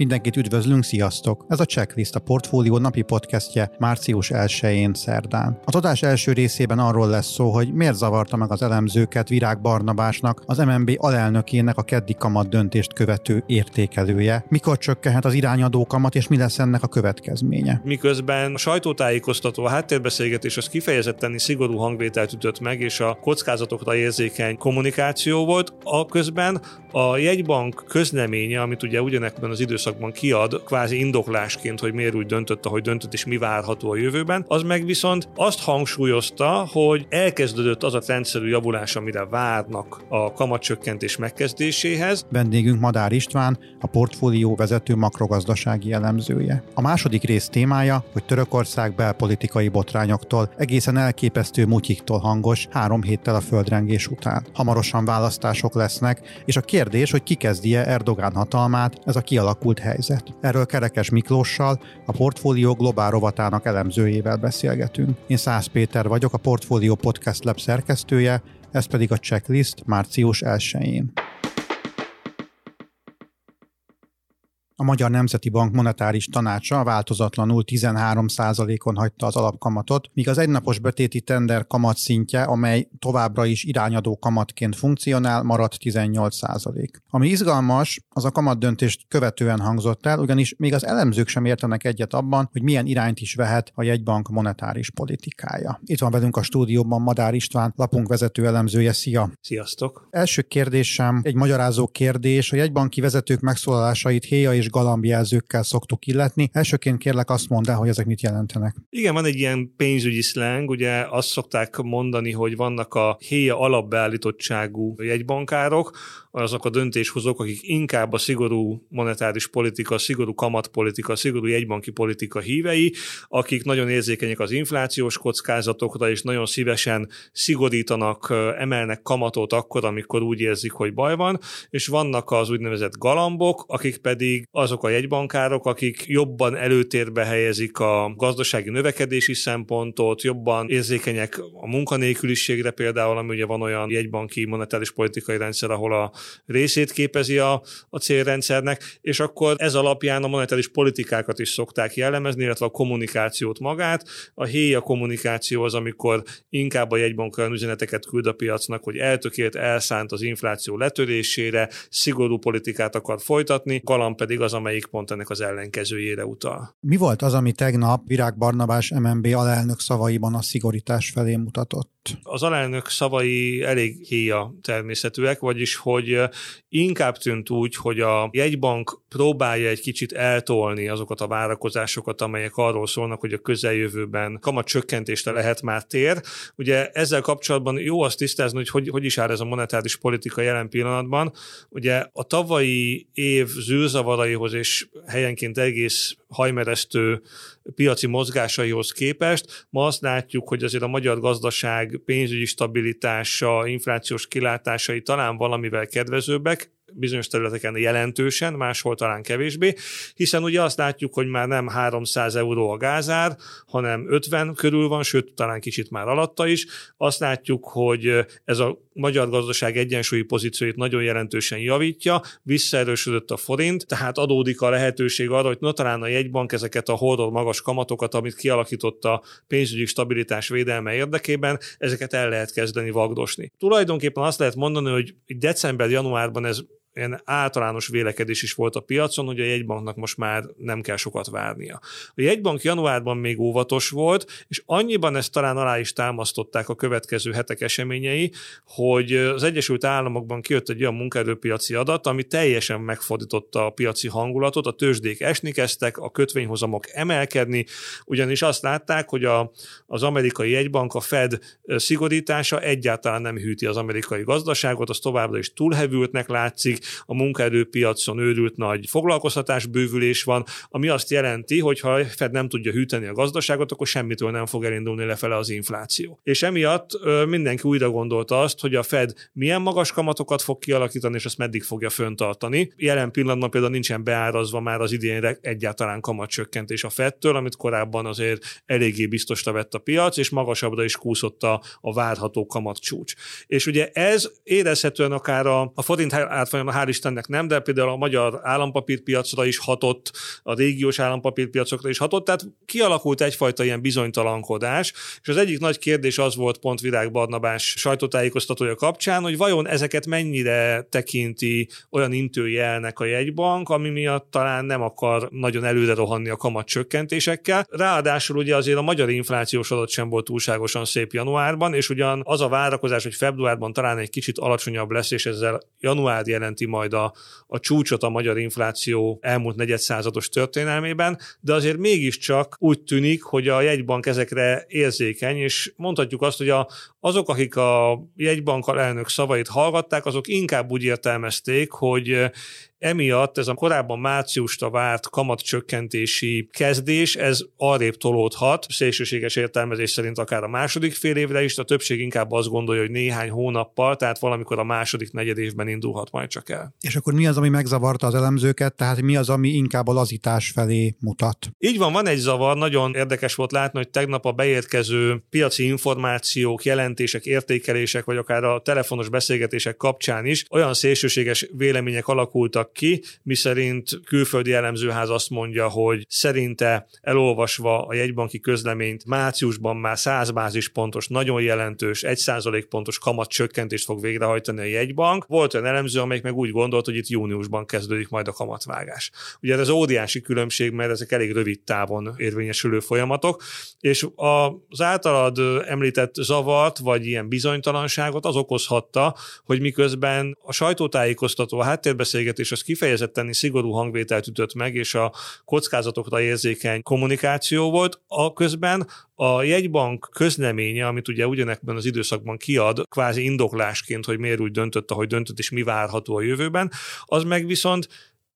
Mindenkit üdvözlünk, sziasztok! Ez a Checklist a Portfólió napi podcastje március 1-én szerdán. A adás első részében arról lesz szó, hogy miért zavarta meg az elemzőket Virág Barnabásnak, az MNB alelnökének a keddi kamat döntést követő értékelője, mikor csökkenhet az irányadó kamat, és mi lesz ennek a következménye. Miközben a sajtótájékoztató, a háttérbeszélgetés az kifejezetten szigorú hangvételt ütött meg, és a kockázatokra érzékeny kommunikáció volt, a közben a jegybank közleménye, amit ugye ugyanekben az időszakban időszakban kiad, kvázi indoklásként, hogy miért úgy döntött, ahogy döntött, és mi várható a jövőben, az meg viszont azt hangsúlyozta, hogy elkezdődött az a rendszerű javulás, amire várnak a kamatcsökkentés megkezdéséhez. Vendégünk Madár István, a portfólió vezető makrogazdasági elemzője. A második rész témája, hogy Törökország belpolitikai botrányoktól egészen elképesztő mutyiktól hangos három héttel a földrengés után. Hamarosan választások lesznek, és a kérdés, hogy ki kezdje Erdogán hatalmát, ez a kialakult helyzet. Erről Kerekes Miklóssal, a Portfólió Globál rovatának elemzőjével beszélgetünk. Én Szász Péter vagyok, a Portfólió Podcast Lab szerkesztője, ez pedig a checklist március 1-én. A Magyar Nemzeti Bank monetáris tanácsa változatlanul 13%-on hagyta az alapkamatot, míg az egynapos betéti tender kamatszintje, amely továbbra is irányadó kamatként funkcionál, maradt 18%. Ami izgalmas, az a kamatdöntést követően hangzott el, ugyanis még az elemzők sem értenek egyet abban, hogy milyen irányt is vehet a jegybank monetáris politikája. Itt van velünk a stúdióban Madár István, lapunk vezető elemzője. Szia! Sziasztok! Első kérdésem, egy magyarázó kérdés. A jegybanki vezetők megszólalásait héja és galambjelzőkkel szoktuk illetni. Elsőként kérlek azt mondd el, hogy ezek mit jelentenek. Igen, van egy ilyen pénzügyi szleng, ugye azt szokták mondani, hogy vannak a héja alapbeállítottságú jegybankárok, azok a döntéshozók, akik inkább a szigorú monetáris politika, szigorú kamatpolitika, szigorú jegybanki politika hívei, akik nagyon érzékenyek az inflációs kockázatokra, és nagyon szívesen szigorítanak, emelnek kamatot akkor, amikor úgy érzik, hogy baj van, és vannak az úgynevezett galambok, akik pedig azok a jegybankárok, akik jobban előtérbe helyezik a gazdasági növekedési szempontot, jobban érzékenyek a munkanélküliségre például, ami ugye van olyan jegybanki monetáris politikai rendszer, ahol a részét képezi a, a célrendszernek, és akkor ez alapján a monetáris politikákat is szokták jellemezni, illetve a kommunikációt magát. A héja kommunikáció az, amikor inkább a jegybank olyan üzeneteket küld a piacnak, hogy eltökélt, elszánt az infláció letörésére, szigorú politikát akar folytatni, galam pedig az, amelyik pont ennek az ellenkezőjére utal. Mi volt az, ami tegnap Virág Barnabás MNB alelnök szavaiban a szigorítás felé mutatott? Az alelnök szavai elég héja természetűek, vagyis hogy inkább tűnt úgy, hogy a jegybank próbálja egy kicsit eltolni azokat a várakozásokat, amelyek arról szólnak, hogy a közeljövőben kamat csökkentésre lehet már tér. Ugye ezzel kapcsolatban jó azt tisztázni, hogy, hogy hogy is áll ez a monetáris politika jelen pillanatban. Ugye a tavalyi év zűrzavaraihoz és helyenként egész hajmeresztő piaci mozgásaihoz képest. Ma azt látjuk, hogy azért a magyar gazdaság pénzügyi stabilitása, inflációs kilátásai talán valamivel kedvezőbbek, bizonyos területeken jelentősen, máshol talán kevésbé, hiszen ugye azt látjuk, hogy már nem 300 euró a gázár, hanem 50 körül van, sőt, talán kicsit már alatta is. Azt látjuk, hogy ez a magyar gazdaság egyensúlyi pozícióit nagyon jelentősen javítja, visszaerősödött a forint, tehát adódik a lehetőség arra, hogy na talán a jegybank ezeket a horror magas kamatokat, amit kialakított a pénzügyi stabilitás védelme érdekében, ezeket el lehet kezdeni vagdosni. Tulajdonképpen azt lehet mondani, hogy december-januárban ez ilyen általános vélekedés is volt a piacon, hogy a jegybanknak most már nem kell sokat várnia. A jegybank januárban még óvatos volt, és annyiban ezt talán alá is támasztották a következő hetek eseményei, hogy az Egyesült Államokban kijött egy olyan munkaerőpiaci adat, ami teljesen megfordította a piaci hangulatot, a tőzsdék esni kezdtek, a kötvényhozamok emelkedni, ugyanis azt látták, hogy a, az amerikai jegybank, a Fed szigorítása egyáltalán nem hűti az amerikai gazdaságot, az továbbra is túlhevültnek látszik, a munkaerőpiacon őrült nagy foglalkoztatás bővülés van, ami azt jelenti, hogy ha Fed nem tudja hűteni a gazdaságot, akkor semmitől nem fog elindulni lefele az infláció. És emiatt mindenki újra gondolta azt, hogy a Fed milyen magas kamatokat fog kialakítani, és azt meddig fogja föntartani. Jelen pillanatban például nincsen beárazva már az idénre egyáltalán kamatcsökkentés a Fedtől, amit korábban azért eléggé biztosra vett a piac, és magasabbra is kúszott a, a várható kamatcsúcs. És ugye ez érezhetően akár a, a forint átfolyam, hál' Istennek nem, de például a magyar állampapírpiacra is hatott, a régiós állampapírpiacokra is hatott, tehát kialakult egyfajta ilyen bizonytalankodás, és az egyik nagy kérdés az volt pont Virág Barnabás sajtótájékoztatója kapcsán, hogy vajon ezeket mennyire tekinti olyan intőjelnek a jegybank, ami miatt talán nem akar nagyon előre rohanni a kamat csökkentésekkel. Ráadásul ugye azért a magyar inflációs adat sem volt túlságosan szép januárban, és ugyan az a várakozás, hogy februárban talán egy kicsit alacsonyabb lesz, és ezzel január jelenti majd a, a csúcsot a magyar infláció elmúlt negyedszázados történelmében, de azért mégiscsak úgy tűnik, hogy a jegybank ezekre érzékeny, és mondhatjuk azt, hogy a, azok, akik a jegybank elnök szavait hallgatták, azok inkább úgy értelmezték, hogy Emiatt ez a korábban márciusra várt kamatcsökkentési kezdés, ez arrébb tolódhat, szélsőséges értelmezés szerint akár a második fél évre is, de a többség inkább azt gondolja, hogy néhány hónappal, tehát valamikor a második negyed évben indulhat majd csak el. És akkor mi az, ami megzavarta az elemzőket, tehát mi az, ami inkább a lazítás felé mutat? Így van, van egy zavar, nagyon érdekes volt látni, hogy tegnap a beérkező piaci információk, jelentések, értékelések, vagy akár a telefonos beszélgetések kapcsán is olyan szélsőséges vélemények alakultak ki, miszerint külföldi elemzőház azt mondja, hogy szerinte elolvasva a jegybanki közleményt márciusban már 100 bázispontos, nagyon jelentős, 1 pontos kamat csökkentést fog végrehajtani a jegybank. Volt olyan elemző, amelyik meg úgy gondolt, hogy itt júniusban kezdődik majd a kamatvágás. Ugye ez óriási különbség, mert ezek elég rövid távon érvényesülő folyamatok, és az általad említett zavart, vagy ilyen bizonytalanságot az okozhatta, hogy miközben a sajtótájékoztató, a háttérbeszélgetés az kifejezetten szigorú hangvételt ütött meg, és a kockázatokra érzékeny kommunikáció volt, a közben a jegybank közleménye, amit ugye ugyanekben az időszakban kiad, kvázi indoklásként, hogy miért úgy döntött, ahogy döntött, és mi várható a jövőben, az meg viszont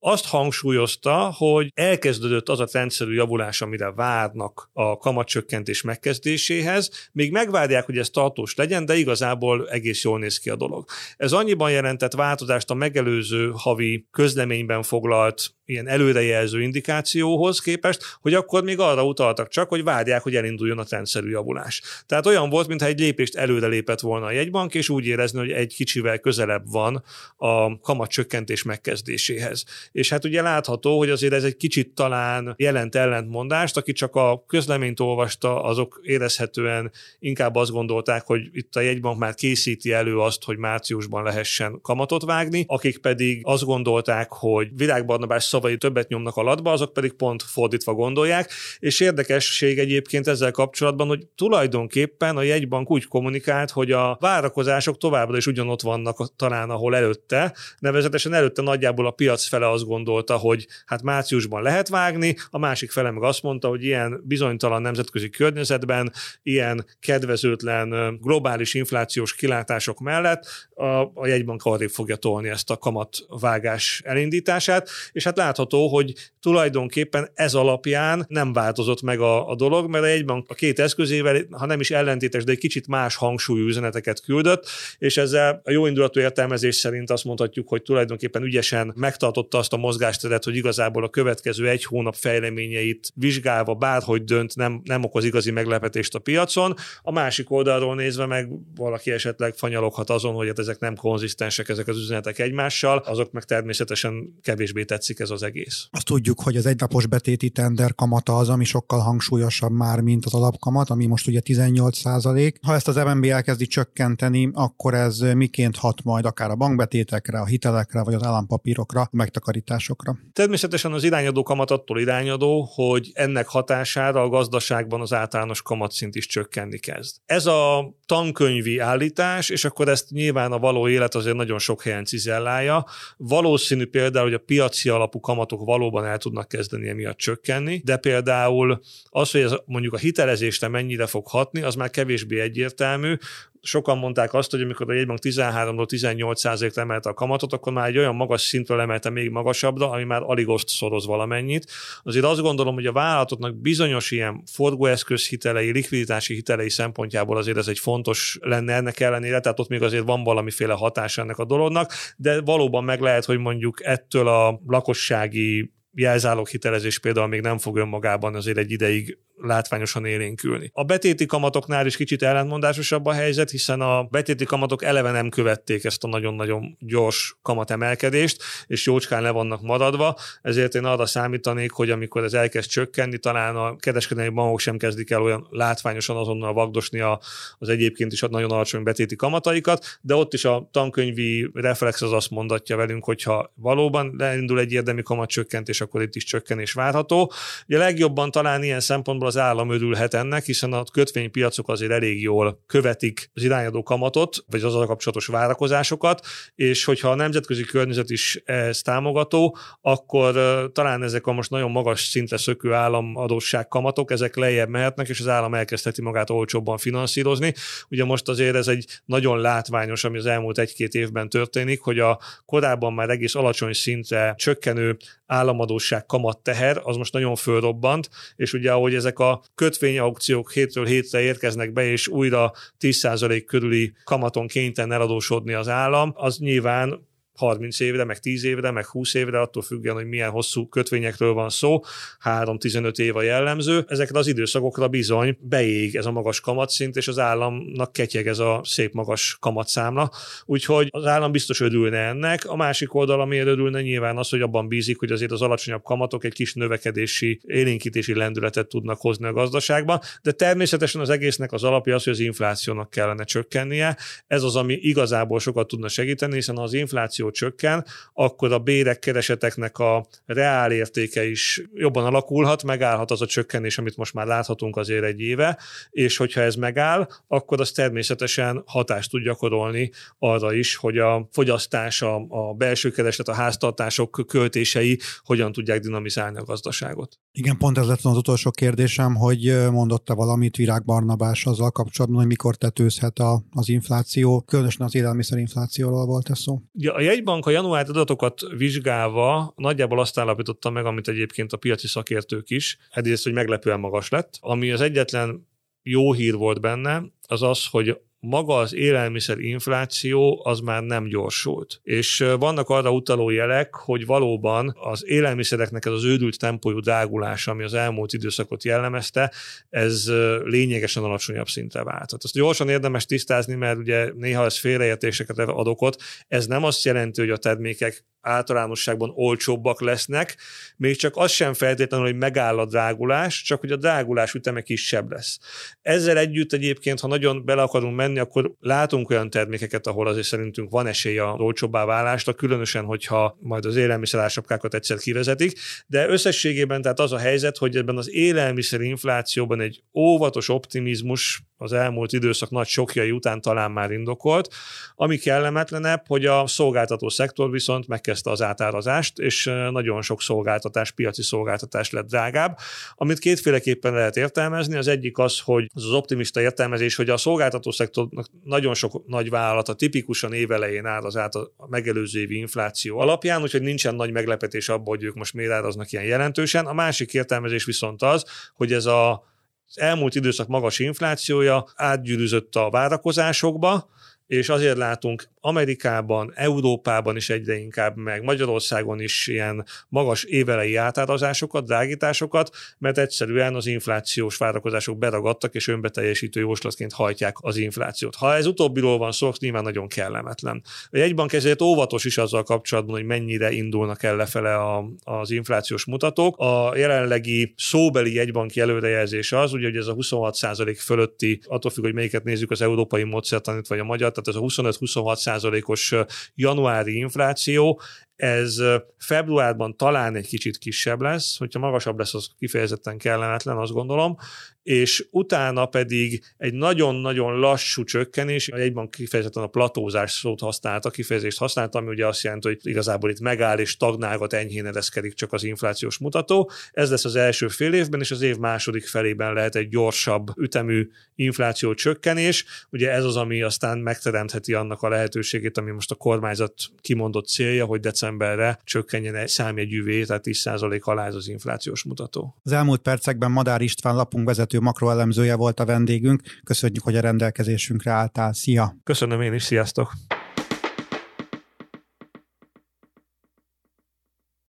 azt hangsúlyozta, hogy elkezdődött az a rendszerű javulás, amire várnak a kamatcsökkentés megkezdéséhez, még megvárják, hogy ez tartós legyen, de igazából egész jól néz ki a dolog. Ez annyiban jelentett változást a megelőző havi közleményben foglalt ilyen előrejelző indikációhoz képest, hogy akkor még arra utaltak csak, hogy várják, hogy elinduljon a rendszerű javulás. Tehát olyan volt, mintha egy lépést előre lépett volna a jegybank, és úgy érezni, hogy egy kicsivel közelebb van a kamatcsökkentés megkezdéséhez. És hát ugye látható, hogy azért ez egy kicsit talán jelent ellentmondást, aki csak a közleményt olvasta, azok érezhetően inkább azt gondolták, hogy itt a jegybank már készíti elő azt, hogy márciusban lehessen kamatot vágni, akik pedig azt gondolták, hogy Virág Barnabás szavai többet nyomnak alatba, azok pedig pont fordítva gondolják, és érdekesség egyébként ezzel kapcsolatban, hogy tulajdonképpen a jegybank úgy kommunikált, hogy a várakozások továbbra is ugyanott vannak talán, ahol előtte, nevezetesen előtte nagyjából a piac fele azt gondolta, hogy hát márciusban lehet vágni, a másik fele meg azt mondta, hogy ilyen bizonytalan nemzetközi környezetben, ilyen kedvezőtlen globális inflációs kilátások mellett a, a jegybank arrébb fogja tolni ezt a kamatvágás elindítását, és hát látható, hogy tulajdonképpen ez alapján nem változott meg a, a dolog, mert egyben a két eszközével, ha nem is ellentétes, de egy kicsit más hangsúlyú üzeneteket küldött, és ezzel a jó indulatú értelmezés szerint azt mondhatjuk, hogy tulajdonképpen ügyesen megtartotta azt a mozgásteret, hogy igazából a következő egy hónap fejleményeit vizsgálva bárhogy dönt, nem, nem okoz igazi meglepetést a piacon. A másik oldalról nézve meg valaki esetleg fanyaloghat azon, hogy hát ezek nem konzisztensek ezek az üzenetek egymással, azok meg természetesen kevésbé tetszik ez az egész. Azt tudjuk, hogy az egynapos betéti tender kamata az, ami sokkal hangsúlyosabb már, mint az alapkamat, ami most ugye 18 százalék. Ha ezt az MNB elkezdi csökkenteni, akkor ez miként hat majd akár a bankbetétekre, a hitelekre, vagy az állampapírokra, a megtakarításokra? Természetesen az irányadó kamat attól irányadó, hogy ennek hatására a gazdaságban az általános kamatszint is csökkenni kezd. Ez a tankönyvi állítás, és akkor ezt nyilván a való élet azért nagyon sok helyen cizellálja. Valószínű például, hogy a piaci alapú kamatok valóban el tudnak kezdeni emiatt csökkenni, de például az, hogy ez mondjuk a hitelezésre mennyire fog hatni, az már kevésbé egyértelmű, sokan mondták azt, hogy amikor a jegybank 13-ról 18 ra emelte a kamatot, akkor már egy olyan magas szintről emelte még magasabbra, ami már alig szoroz valamennyit. Azért azt gondolom, hogy a vállalatoknak bizonyos ilyen forgóeszköz hitelei, likviditási hitelei szempontjából azért ez egy fontos lenne ennek ellenére, tehát ott még azért van valamiféle hatás ennek a dolognak, de valóban meg lehet, hogy mondjuk ettől a lakossági jelzálók hitelezés például még nem fog önmagában azért egy ideig látványosan élénkülni. A betéti kamatoknál is kicsit ellentmondásosabb a helyzet, hiszen a betéti kamatok eleve nem követték ezt a nagyon-nagyon gyors kamatemelkedést, és jócskán le vannak maradva, ezért én arra számítanék, hogy amikor ez elkezd csökkenni, talán a kereskedelmi bankok sem kezdik el olyan látványosan azonnal vagdosni a, az egyébként is nagyon alacsony betéti kamataikat, de ott is a tankönyvi reflex az azt mondatja velünk, hogyha valóban leindul egy érdemi kamatcsökkentés, akkor itt is csökkenés várható. Ugye legjobban talán ilyen szempontból az állam örülhet ennek, hiszen a kötvénypiacok azért elég jól követik az irányadó kamatot, vagy az a kapcsolatos várakozásokat, és hogyha a nemzetközi környezet is ezt támogató, akkor talán ezek a most nagyon magas szintre szökő államadósság kamatok, ezek lejjebb mehetnek, és az állam elkezdheti magát olcsóbban finanszírozni. Ugye most azért ez egy nagyon látványos, ami az elmúlt egy-két évben történik, hogy a korábban már egész alacsony szintre csökkenő államadóság kamat teher, az most nagyon fölrobbant, és ugye ahogy ezek a kötvényaukciók hétről hétre érkeznek be, és újra 10% körüli kamaton kénytelen eladósodni az állam, az nyilván 30 évre, meg 10 évre, meg 20 évre, attól függően, hogy milyen hosszú kötvényekről van szó, 3-15 év a jellemző. Ezekre az időszakokra bizony beég ez a magas kamatszint, és az államnak ketyeg ez a szép magas kamatszámla. Úgyhogy az állam biztos örülne ennek. A másik oldal, amiért örülne nyilván az, hogy abban bízik, hogy azért az alacsonyabb kamatok egy kis növekedési, élénkítési lendületet tudnak hozni a gazdaságban, de természetesen az egésznek az alapja az, hogy az inflációnak kellene csökkennie. Ez az, ami igazából sokat tudna segíteni, hiszen az infláció infláció csökken, akkor a bérek, kereseteknek a reál értéke is jobban alakulhat, megállhat az a csökkenés, amit most már láthatunk azért egy éve, és hogyha ez megáll, akkor az természetesen hatást tud gyakorolni arra is, hogy a fogyasztás, a, a belső kereslet, a háztartások költései hogyan tudják dinamizálni a gazdaságot. Igen, pont ez lett az utolsó kérdésem, hogy mondotta valamit Virág Barnabás azzal kapcsolatban, hogy mikor tetőzhet a, az infláció, különösen az élelmiszerinflációról volt ez szó. Ja, a jegybank a január adatokat vizsgálva nagyjából azt állapította meg, amit egyébként a piaci szakértők is, egyrészt, hogy meglepően magas lett. Ami az egyetlen jó hír volt benne, az az, hogy maga az élelmiszer infláció az már nem gyorsult. És vannak arra utaló jelek, hogy valóban az élelmiszereknek ez az ődült tempójú drágulása, ami az elmúlt időszakot jellemezte, ez lényegesen alacsonyabb szintre váltott. Azt gyorsan érdemes tisztázni, mert ugye néha ez félreértéseket ad okot. Ez nem azt jelenti, hogy a termékek általánosságban olcsóbbak lesznek, még csak az sem feltétlenül, hogy megáll a drágulás, csak hogy a drágulás üteme kisebb lesz. Ezzel együtt egyébként, ha nagyon bele akarunk menni, akkor látunk olyan termékeket, ahol azért szerintünk van esély a olcsóbbá válásra, különösen, hogyha majd az élelmiszerásapkákat egyszer kivezetik, de összességében tehát az a helyzet, hogy ebben az élelmiszer inflációban egy óvatos optimizmus az elmúlt időszak nagy sokjai után talán már indokolt. Ami kellemetlenebb, hogy a szolgáltató szektor viszont megkezdte az átárazást, és nagyon sok szolgáltatás, piaci szolgáltatás lett drágább, amit kétféleképpen lehet értelmezni. Az egyik az, hogy az, az optimista értelmezés, hogy a szolgáltató szektornak nagyon sok nagy vállalata tipikusan évelején áll át a megelőző évi infláció alapján, úgyhogy nincsen nagy meglepetés abban, hogy ők most miért áraznak ilyen jelentősen. A másik értelmezés viszont az, hogy ez a az elmúlt időszak magas inflációja átgyűrűzött a várakozásokba, és azért látunk Amerikában, Európában is egyre inkább, meg Magyarországon is ilyen magas évelei átárazásokat, drágításokat, mert egyszerűen az inflációs várakozások beragadtak, és önbeteljesítő jóslatként hajtják az inflációt. Ha ez utóbbiról van szó, nyilván nagyon kellemetlen. A jegybank ezért óvatos is azzal kapcsolatban, hogy mennyire indulnak el lefele a, az inflációs mutatók. A jelenlegi szóbeli jegybanki előrejelzés az, ugye, hogy ez a 26% fölötti, attól függ, hogy melyiket nézzük, az európai módszertanit vagy a magyar, tehát ez a 25-26 százalékos januári infláció, Ez februárban talán egy kicsit kisebb lesz, hogyha magasabb lesz, az kifejezetten kellemetlen, azt gondolom, és utána pedig egy nagyon-nagyon lassú csökkenés, egyben kifejezetten a platózás szót használta, kifejezést használta, ami ugye azt jelenti, hogy igazából itt megáll és stagnálgat, enyhén ereszkedik csak az inflációs mutató. Ez lesz az első fél évben, és az év második felében lehet egy gyorsabb ütemű infláció csökkenés. Ugye ez az, ami aztán megteremtheti annak a lehetőségét, ami most a kormányzat kimondott célja, hogy decemberre csökkenjen egy számjegyűvé, tehát 10% alá ez az inflációs mutató. Az elmúlt percekben Madár István lapunk vezető makroelemzője volt a vendégünk. Köszönjük, hogy a rendelkezésünkre álltál. Szia! Köszönöm én is, sziasztok!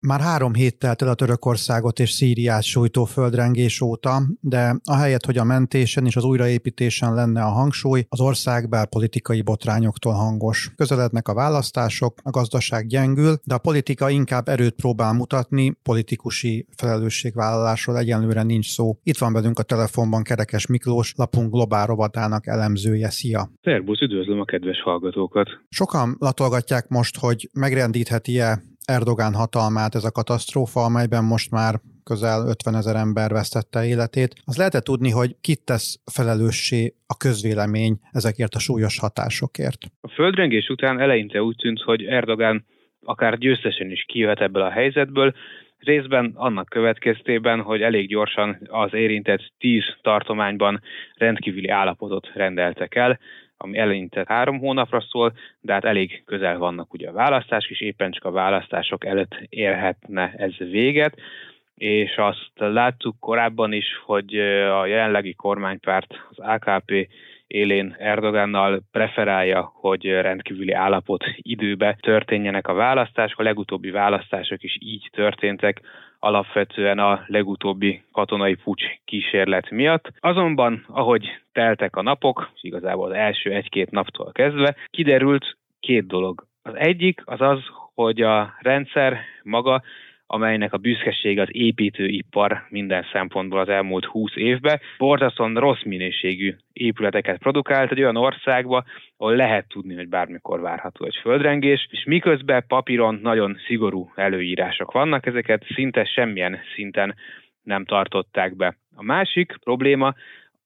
Már három hét telt el a Törökországot és Szíriát sújtó földrengés óta, de ahelyett, hogy a mentésen és az újraépítésen lenne a hangsúly, az ország belpolitikai botrányoktól hangos. Közelednek a választások, a gazdaság gyengül, de a politika inkább erőt próbál mutatni, politikusi felelősségvállalásról egyenlőre nincs szó. Itt van velünk a telefonban Kerekes Miklós, lapunk globál rovatának elemzője. Szia! Szerbusz, üdvözlöm a kedves hallgatókat! Sokan latolgatják most, hogy megrendítheti-e Erdogán hatalmát ez a katasztrófa, amelyben most már közel 50 ezer ember vesztette életét. Az lehet tudni, hogy kit tesz felelőssé a közvélemény ezekért a súlyos hatásokért? A földrengés után eleinte úgy tűnt, hogy Erdogán akár győztesen is kijöhet ebből a helyzetből, részben annak következtében, hogy elég gyorsan az érintett tíz tartományban rendkívüli állapotot rendeltek el, ami eleinte három hónapra szól, de hát elég közel vannak ugye a választás, és éppen csak a választások előtt érhetne ez véget és azt láttuk korábban is, hogy a jelenlegi kormánypárt, az AKP élén Erdogannal preferálja, hogy rendkívüli állapot időbe történjenek a választások. A legutóbbi választások is így történtek, alapvetően a legutóbbi katonai pucs kísérlet miatt. Azonban, ahogy teltek a napok, igazából az első egy-két naptól kezdve, kiderült két dolog. Az egyik az az, hogy a rendszer maga amelynek a büszkesége az építőipar minden szempontból az elmúlt 20 évben. Borzasztóan rossz minőségű épületeket produkált egy olyan országba, ahol lehet tudni, hogy bármikor várható egy földrengés, és miközben papíron nagyon szigorú előírások vannak, ezeket szinte semmilyen szinten nem tartották be. A másik probléma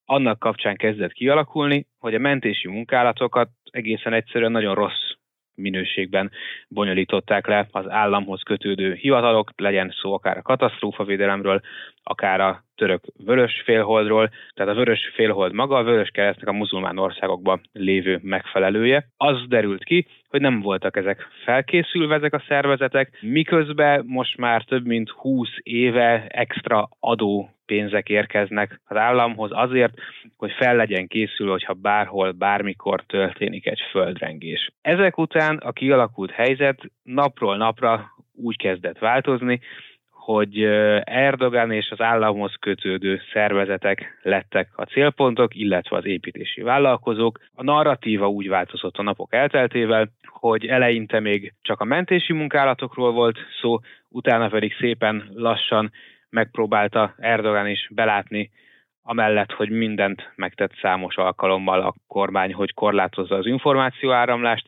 annak kapcsán kezdett kialakulni, hogy a mentési munkálatokat egészen egyszerűen nagyon rossz minőségben bonyolították le az államhoz kötődő hivatalok, legyen szó akár a katasztrófavédelemről, akár a török vörös félholdról, tehát a vörös félhold maga a vörös keresztnek a muzulmán országokban lévő megfelelője. Az derült ki, hogy nem voltak ezek felkészülve ezek a szervezetek, miközben most már több mint 20 éve extra adó pénzek érkeznek az államhoz azért, hogy fel legyen készülve, hogyha bárhol, bármikor történik egy földrengés. Ezek után a kialakult helyzet napról napra úgy kezdett változni, hogy Erdogan és az államhoz kötődő szervezetek lettek a célpontok, illetve az építési vállalkozók. A narratíva úgy változott a napok elteltével, hogy eleinte még csak a mentési munkálatokról volt szó, utána pedig szépen lassan megpróbálta Erdogan is belátni, amellett, hogy mindent megtett számos alkalommal a kormány, hogy korlátozza az információáramlást,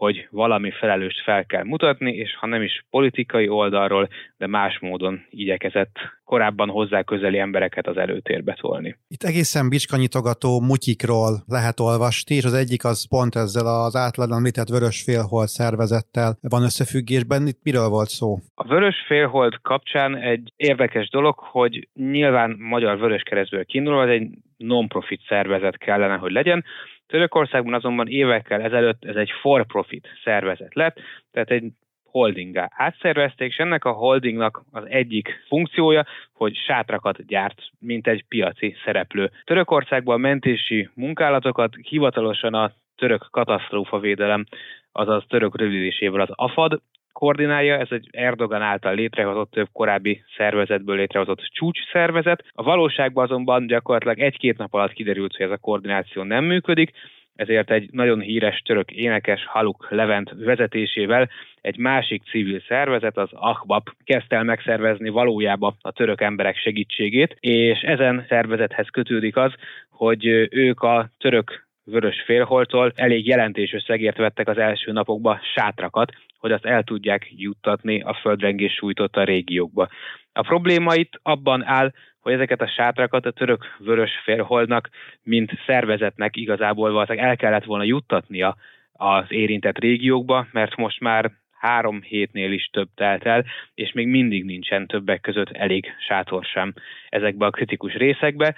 hogy valami felelőst fel kell mutatni, és ha nem is politikai oldalról, de más módon igyekezett korábban hozzá közeli embereket az előtérbe tolni. Itt egészen bicskanyitogató mutyikról lehet olvasni, és az egyik az pont ezzel az átlag említett vörös félhold szervezettel van összefüggésben. Itt miről volt szó? A vörös félhold kapcsán egy érdekes dolog, hogy nyilván Magyar Vörös Keresztből kiindulva, egy non-profit szervezet kellene, hogy legyen, Törökországban azonban évekkel ezelőtt ez egy for-profit szervezet lett, tehát egy holdingá átszervezték, és ennek a holdingnak az egyik funkciója, hogy sátrakat gyárt, mint egy piaci szereplő. Törökországban a mentési munkálatokat hivatalosan a török katasztrófavédelem, azaz török rövidítésével az AFAD koordinálja, ez egy Erdogan által létrehozott több korábbi szervezetből létrehozott csúcs szervezet. A valóságban azonban gyakorlatilag egy-két nap alatt kiderült, hogy ez a koordináció nem működik, ezért egy nagyon híres török énekes Haluk Levent vezetésével egy másik civil szervezet, az Ahbab kezdte el megszervezni valójában a török emberek segítségét, és ezen szervezethez kötődik az, hogy ők a török vörös félholtól elég jelentés összegért vettek az első napokban sátrakat, hogy azt el tudják juttatni a földrengés sújtotta régiókba. A probléma itt abban áll, hogy ezeket a sátrakat a török vörös félholdnak, mint szervezetnek igazából valószínűleg el kellett volna juttatnia az érintett régiókba, mert most már három hétnél is több telt el, és még mindig nincsen többek között elég sátor sem ezekbe a kritikus részekbe.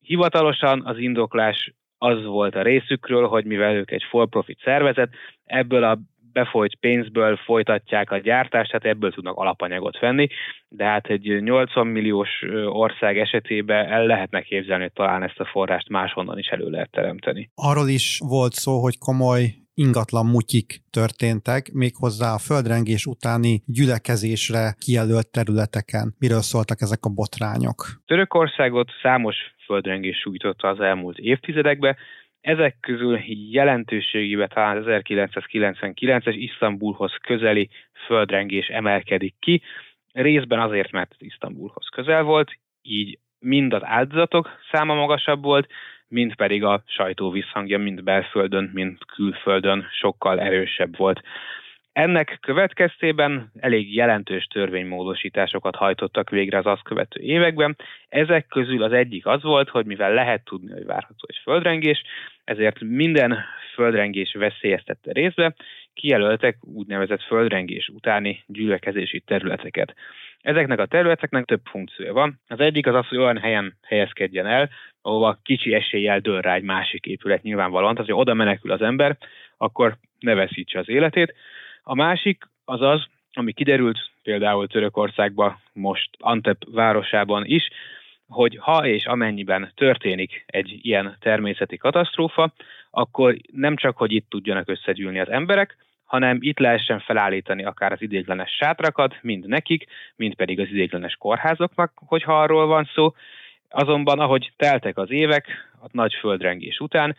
Hivatalosan az indoklás az volt a részükről, hogy mivel ők egy for-profit szervezet, ebből a befolyt pénzből folytatják a gyártást, tehát ebből tudnak alapanyagot venni, de hát egy 80 milliós ország esetében el lehetne képzelni, hogy talán ezt a forrást máshonnan is elő lehet teremteni. Arról is volt szó, hogy komoly ingatlan mutyik történtek, méghozzá a földrengés utáni gyülekezésre kijelölt területeken. Miről szóltak ezek a botrányok? Törökországot számos földrengés sújtotta az elmúlt évtizedekben, ezek közül jelentőségében talán 1999-es Isztambulhoz közeli földrengés emelkedik ki, részben azért, mert Isztambulhoz közel volt, így mind az áldozatok száma magasabb volt, mind pedig a sajtó visszhangja mind belföldön, mind külföldön sokkal erősebb volt. Ennek következtében elég jelentős törvénymódosításokat hajtottak végre az azt követő években. Ezek közül az egyik az volt, hogy mivel lehet tudni, hogy várható egy földrengés, ezért minden földrengés veszélyeztette részbe, kijelöltek úgynevezett földrengés utáni gyülekezési területeket. Ezeknek a területeknek több funkciója van. Az egyik az az, hogy olyan helyen helyezkedjen el, ahova kicsi eséllyel dől rá egy másik épület nyilvánvalóan, tehát hogy oda menekül az ember, akkor ne veszítse az életét. A másik az az, ami kiderült például Törökországban, most Antep városában is, hogy ha és amennyiben történik egy ilyen természeti katasztrófa, akkor nem csak, hogy itt tudjanak összegyűlni az emberek, hanem itt lehessen felállítani akár az idéglenes sátrakat, mind nekik, mind pedig az idéglenes kórházoknak, hogyha arról van szó. Azonban, ahogy teltek az évek, a nagy földrengés után,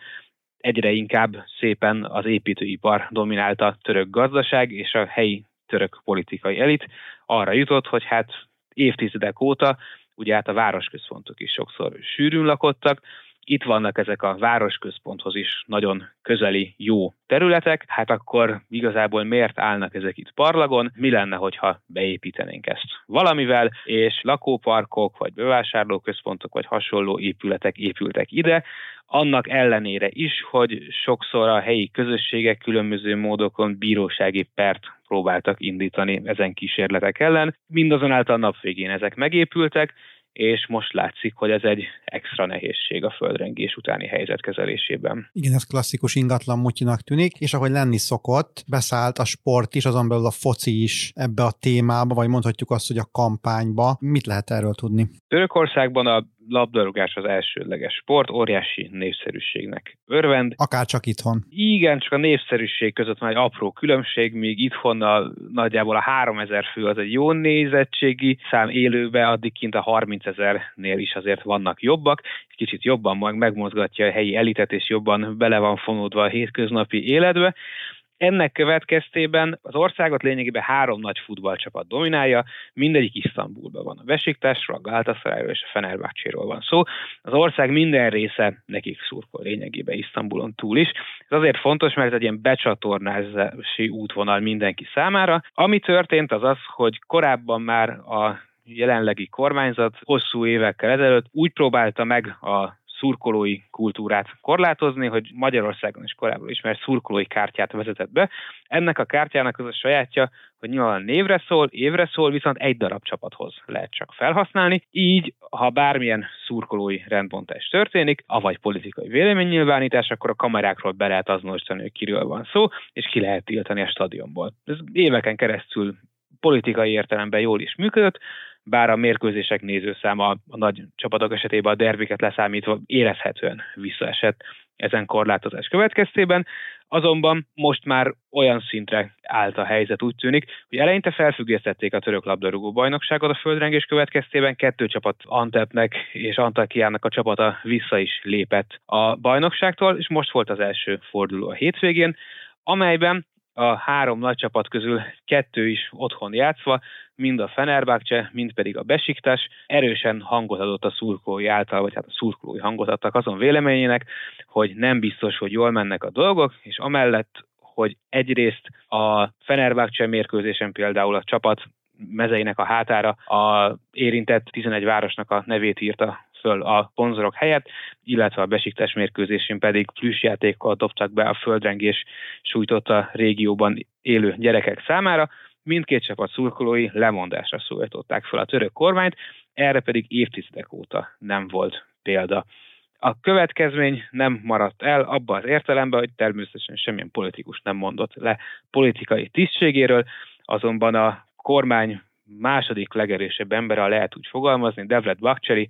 egyre inkább szépen az építőipar dominálta török gazdaság, és a helyi török politikai elit. Arra jutott, hogy hát évtizedek óta, ugye hát a városközpontok is sokszor sűrűn lakottak, itt vannak ezek a városközponthoz is nagyon közeli jó területek, hát akkor igazából miért állnak ezek itt parlagon, mi lenne, hogyha beépítenénk ezt valamivel, és lakóparkok, vagy bevásárlóközpontok, vagy hasonló épületek épültek ide, annak ellenére is, hogy sokszor a helyi közösségek különböző módokon bírósági pert próbáltak indítani ezen kísérletek ellen. Mindazonáltal nap végén ezek megépültek, és most látszik, hogy ez egy extra nehézség a földrengés utáni helyzet kezelésében. Igen, ez klasszikus ingatlan mutyinak tűnik, és ahogy lenni szokott, beszállt a sport is, azon belül a foci is ebbe a témába, vagy mondhatjuk azt, hogy a kampányba. Mit lehet erről tudni? Törökországban a labdarúgás az elsődleges sport, óriási népszerűségnek örvend. Akár csak itthon. Igen, csak a népszerűség között van egy apró különbség, míg itthon a, nagyjából a 3000 fő az egy jó nézettségi szám élőbe, addig kint a 30 ezernél is azért vannak jobbak, kicsit jobban megmozgatja a helyi elitet, és jobban bele van fonódva a hétköznapi életbe. Ennek következtében az országot lényegében három nagy futballcsapat dominálja, mindegyik Isztambulban van. A Besiktasról, a Galatasarayról és a Fenerbahcséról van szó. Az ország minden része nekik szurkol lényegében Isztambulon túl is. Ez azért fontos, mert ez egy ilyen becsatornázási útvonal mindenki számára. Ami történt az az, hogy korábban már a jelenlegi kormányzat hosszú évekkel ezelőtt úgy próbálta meg a szurkolói kultúrát korlátozni, hogy Magyarországon is korábban ismert szurkolói kártyát vezetett be. Ennek a kártyának az a sajátja, hogy nyilván névre szól, évre szól, viszont egy darab csapathoz lehet csak felhasználni. Így, ha bármilyen szurkolói rendbontás történik, avagy politikai véleménynyilvánítás, akkor a kamerákról be lehet azonosítani, hogy kiről van szó, és ki lehet tiltani a stadionból. Ez éveken keresztül politikai értelemben jól is működött, bár a mérkőzések nézőszáma a nagy csapatok esetében a derbiket leszámítva érezhetően visszaesett ezen korlátozás következtében, azonban most már olyan szintre állt a helyzet úgy tűnik, hogy eleinte felfüggesztették a török labdarúgó bajnokságot a földrengés következtében, kettő csapat Antepnek és Antakiának a csapata vissza is lépett a bajnokságtól, és most volt az első forduló a hétvégén, amelyben a három nagy csapat közül kettő is otthon játszva, mind a Fenerbahce, mind pedig a Besiktas. Erősen hangot adott a szurkolói által, vagy hát a szurkolói hangot adtak azon véleményének, hogy nem biztos, hogy jól mennek a dolgok, és amellett hogy egyrészt a Fenerbahce mérkőzésen például a csapat mezeinek a hátára a érintett 11 városnak a nevét írta föl a ponzorok helyett, illetve a besiktes mérkőzésén pedig plüssjátékkal dobtak be a földrengés sújtotta régióban élő gyerekek számára. Mindkét csapat szurkolói lemondásra szólították fel a török kormányt, erre pedig évtizedek óta nem volt példa. A következmény nem maradt el abban az értelemben, hogy természetesen semmilyen politikus nem mondott le politikai tisztségéről, azonban a kormány második legerősebb embere, lehet úgy fogalmazni, Devlet Bakcseri,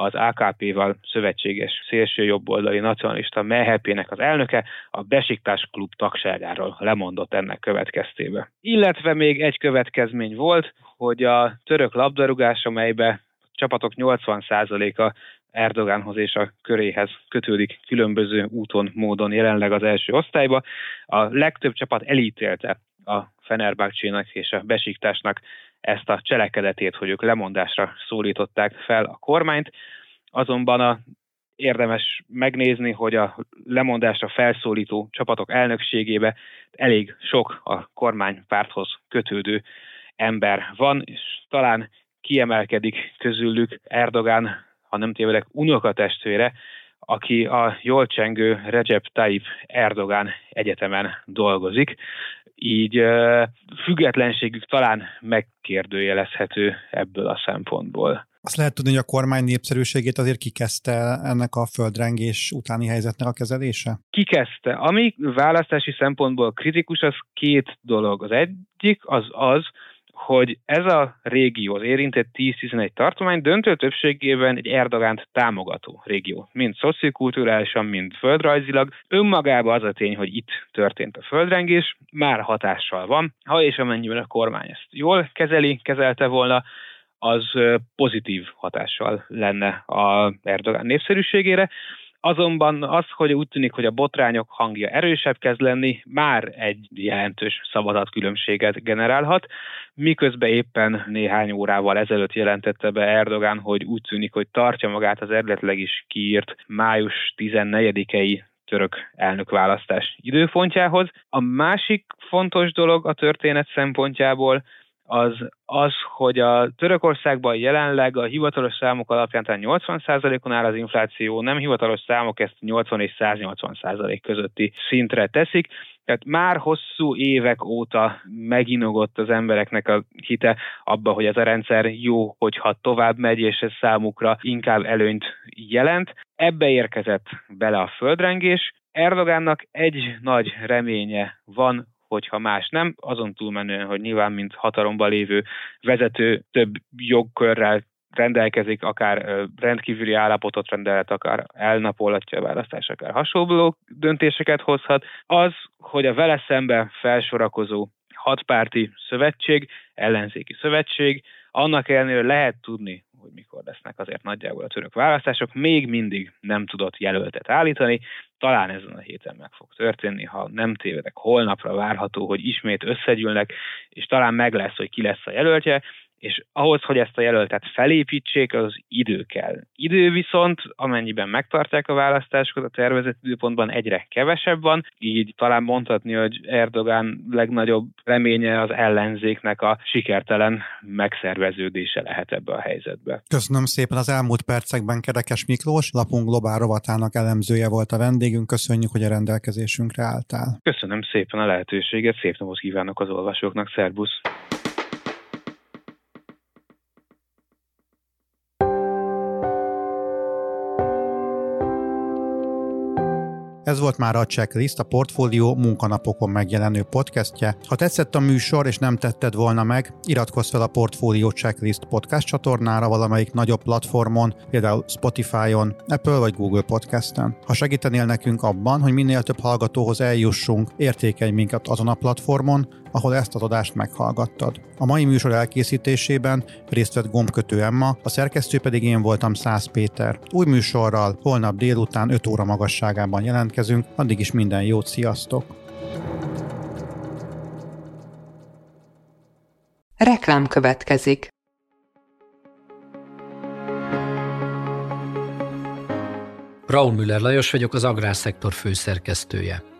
az AKP-val szövetséges szélső jobboldali nacionalista mehepének az elnöke a Besiktás klub tagságáról lemondott ennek következtébe. Illetve még egy következmény volt, hogy a török labdarúgás, amelybe csapatok 80%-a Erdogánhoz és a köréhez kötődik különböző úton, módon jelenleg az első osztályba. A legtöbb csapat elítélte a Fenerbahcsénak és a Besiktásnak ezt a cselekedetét, hogy ők lemondásra szólították fel a kormányt, azonban a érdemes megnézni, hogy a lemondásra felszólító csapatok elnökségébe elég sok a kormánypárthoz kötődő ember van, és talán kiemelkedik közülük Erdogán, ha nem tévedek, unokatestvére, aki a jól csengő Recep Tayyip Erdogán egyetemen dolgozik így függetlenségük talán megkérdőjelezhető ebből a szempontból. Azt lehet tudni, hogy a kormány népszerűségét azért kikezdte ennek a földrengés utáni helyzetnek a kezelése? Kikezdte. Ami választási szempontból kritikus, az két dolog. Az egyik az az, hogy ez a régió, az érintett 10-11 tartomány döntő többségében egy Erdogánt támogató régió, mind szociokulturálisan, mind földrajzilag. Önmagában az a tény, hogy itt történt a földrengés, már hatással van. Ha és amennyiben a kormány ezt jól kezeli, kezelte volna, az pozitív hatással lenne a Erdogán népszerűségére. Azonban az, hogy úgy tűnik, hogy a botrányok hangja erősebb kezd lenni, már egy jelentős szavazatkülönbséget generálhat, miközben éppen néhány órával ezelőtt jelentette be Erdogán, hogy úgy tűnik, hogy tartja magát az eredetileg is kiírt május 14-i török elnökválasztás időpontjához. A másik fontos dolog a történet szempontjából az az, hogy a Törökországban jelenleg a hivatalos számok alapján talán 80%-on áll az infláció, nem hivatalos számok ezt 80 és 180% közötti szintre teszik, tehát már hosszú évek óta meginogott az embereknek a hite abba, hogy ez a rendszer jó, hogyha tovább megy, és ez számukra inkább előnyt jelent. Ebbe érkezett bele a földrengés, Erdogánnak egy nagy reménye van hogyha más nem, azon túlmenően, hogy nyilván, mint hatalomban lévő vezető több jogkörrel rendelkezik, akár rendkívüli állapotot rendelet, akár elnapolhatja a választás, akár hasonló döntéseket hozhat, az, hogy a vele szembe felsorakozó hatpárti szövetség, ellenzéki szövetség, annak ellenére lehet tudni, hogy mikor lesznek azért nagyjából a török választások, még mindig nem tudott jelöltet állítani, talán ezen a héten meg fog történni, ha nem tévedek, holnapra várható, hogy ismét összegyűlnek, és talán meg lesz, hogy ki lesz a jelöltje, és ahhoz, hogy ezt a jelöltet felépítsék, az idő kell. Idő viszont, amennyiben megtartják a választásokat, a tervezett időpontban egyre kevesebb van, így talán mondhatni, hogy Erdogán legnagyobb reménye az ellenzéknek a sikertelen megszerveződése lehet ebbe a helyzetbe. Köszönöm szépen az elmúlt percekben Kerekes Miklós, lapunk globál rovatának elemzője volt a vendégünk. Köszönjük, hogy a rendelkezésünkre álltál. Köszönöm szépen a lehetőséget, szép napot kívánok az olvasóknak, szervusz! Ez volt már a Checklist, a Portfólió munkanapokon megjelenő podcastje. Ha tetszett a műsor és nem tetted volna meg, iratkozz fel a Portfólió Checklist podcast csatornára valamelyik nagyobb platformon, például Spotify-on, Apple vagy Google Podcast-en. Ha segítenél nekünk abban, hogy minél több hallgatóhoz eljussunk, értékelj minket azon a platformon, ahol ezt az adást meghallgattad. A mai műsor elkészítésében részt vett gombkötő Emma, a szerkesztő pedig én voltam Szász Péter. Új műsorral holnap délután 5 óra magasságában jelentkezünk, addig is minden jót, sziasztok! Reklám következik. Raúl Müller Lajos vagyok, az Agrárszektor főszerkesztője.